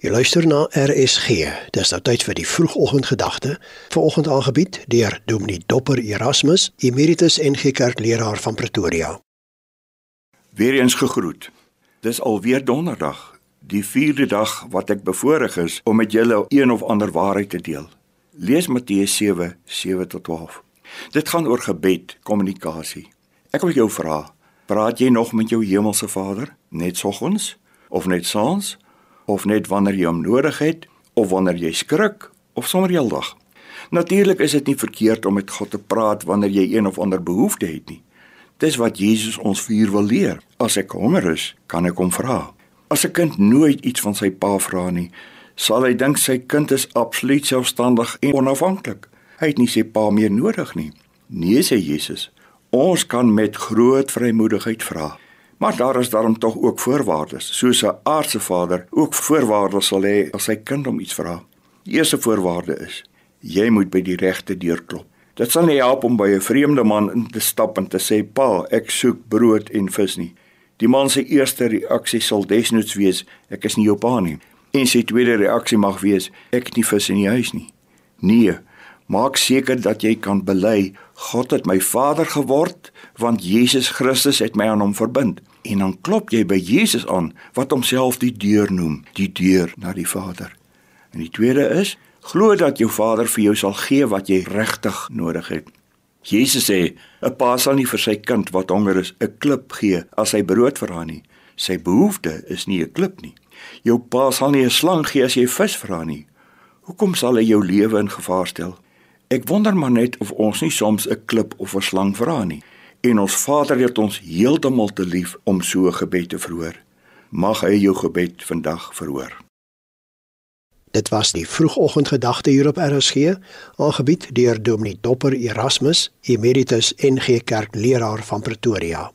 Jy luister na RSG. Dis nou tyd vir die vroegoggendgedagte. Vanoggend aangebied deur Dominee Dopper Erasmus, Emeritus NG Kerkleraar van Pretoria. Weereens gegroet. Dis alweer donderdag, die 4de dag wat ek bevoorreg is om met julle een of ander waarheid te deel. Lees Matteus 7, 7 tot 12. Dit gaan oor gebed, kommunikasie. Ek wil jou vra, praat jy nog met jou hemelse Vader net soggens of net saans? Of net wanneer jy hom nodig het of wanneer jy skrik of sommer heeldag. Natuurlik is dit nie verkeerd om met God te praat wanneer jy een of ander behoefte het nie. Dis wat Jesus ons vir wil leer. As ek honger is, kan ek hom vra. As 'n kind nooit iets van sy pa vra nie, sal hy dink sy kind is absoluut selfstandig en onafhanklik. Hy het nie sy pa meer nodig nie. Nee sê Jesus. Ons kan met groot vrymoedigheid vra. Maar daar is daarom tog ook voorwaardes, soos 'n aardse vader ook voorwaardes sal hê as sy kind hom iets vra. Die eerste voorwaarde is: jy moet by die regte deur klop. Dit sal nie help om by 'n vreemde man in te stap en te sê: "Pa, ek soek brood en vis nie." Die man se eerste reaksie sal desnoods wees: "Ek is nie jou pa nie." En sy tweede reaksie mag wees: "Ek het nie vis in die huis nie." Nee, Maak seker dat jy kan bely God het my Vader geword want Jesus Christus het my aan hom verbind. En dan klop jy by Jesus aan wat homself die deur noem, die deur na die Vader. En die tweede is glo dat jou Vader vir jou sal gee wat jy regtig nodig het. Jesus sê 'n pa sal nie vir sy kind wat honger is 'n klip gee as hy brood vra nie. Sy behoefte is nie 'n klip nie. Jou pa sal nie 'n slang gee as jy vis vra nie. Hoekom sal hy jou lewe in gevaar stel? Ek wonder maar net of ons nie soms 'n klip of 'n slang vra nie. En ons Vader het ons heeltemal te lief om so 'n gebed te verhoor. Mag hy jou gebed vandag verhoor. Dit was die vroegoggendgedagte hier op RSG, aangebied deur Dominee Dopper Erasmus, Emeritus NG Kerkleraar van Pretoria.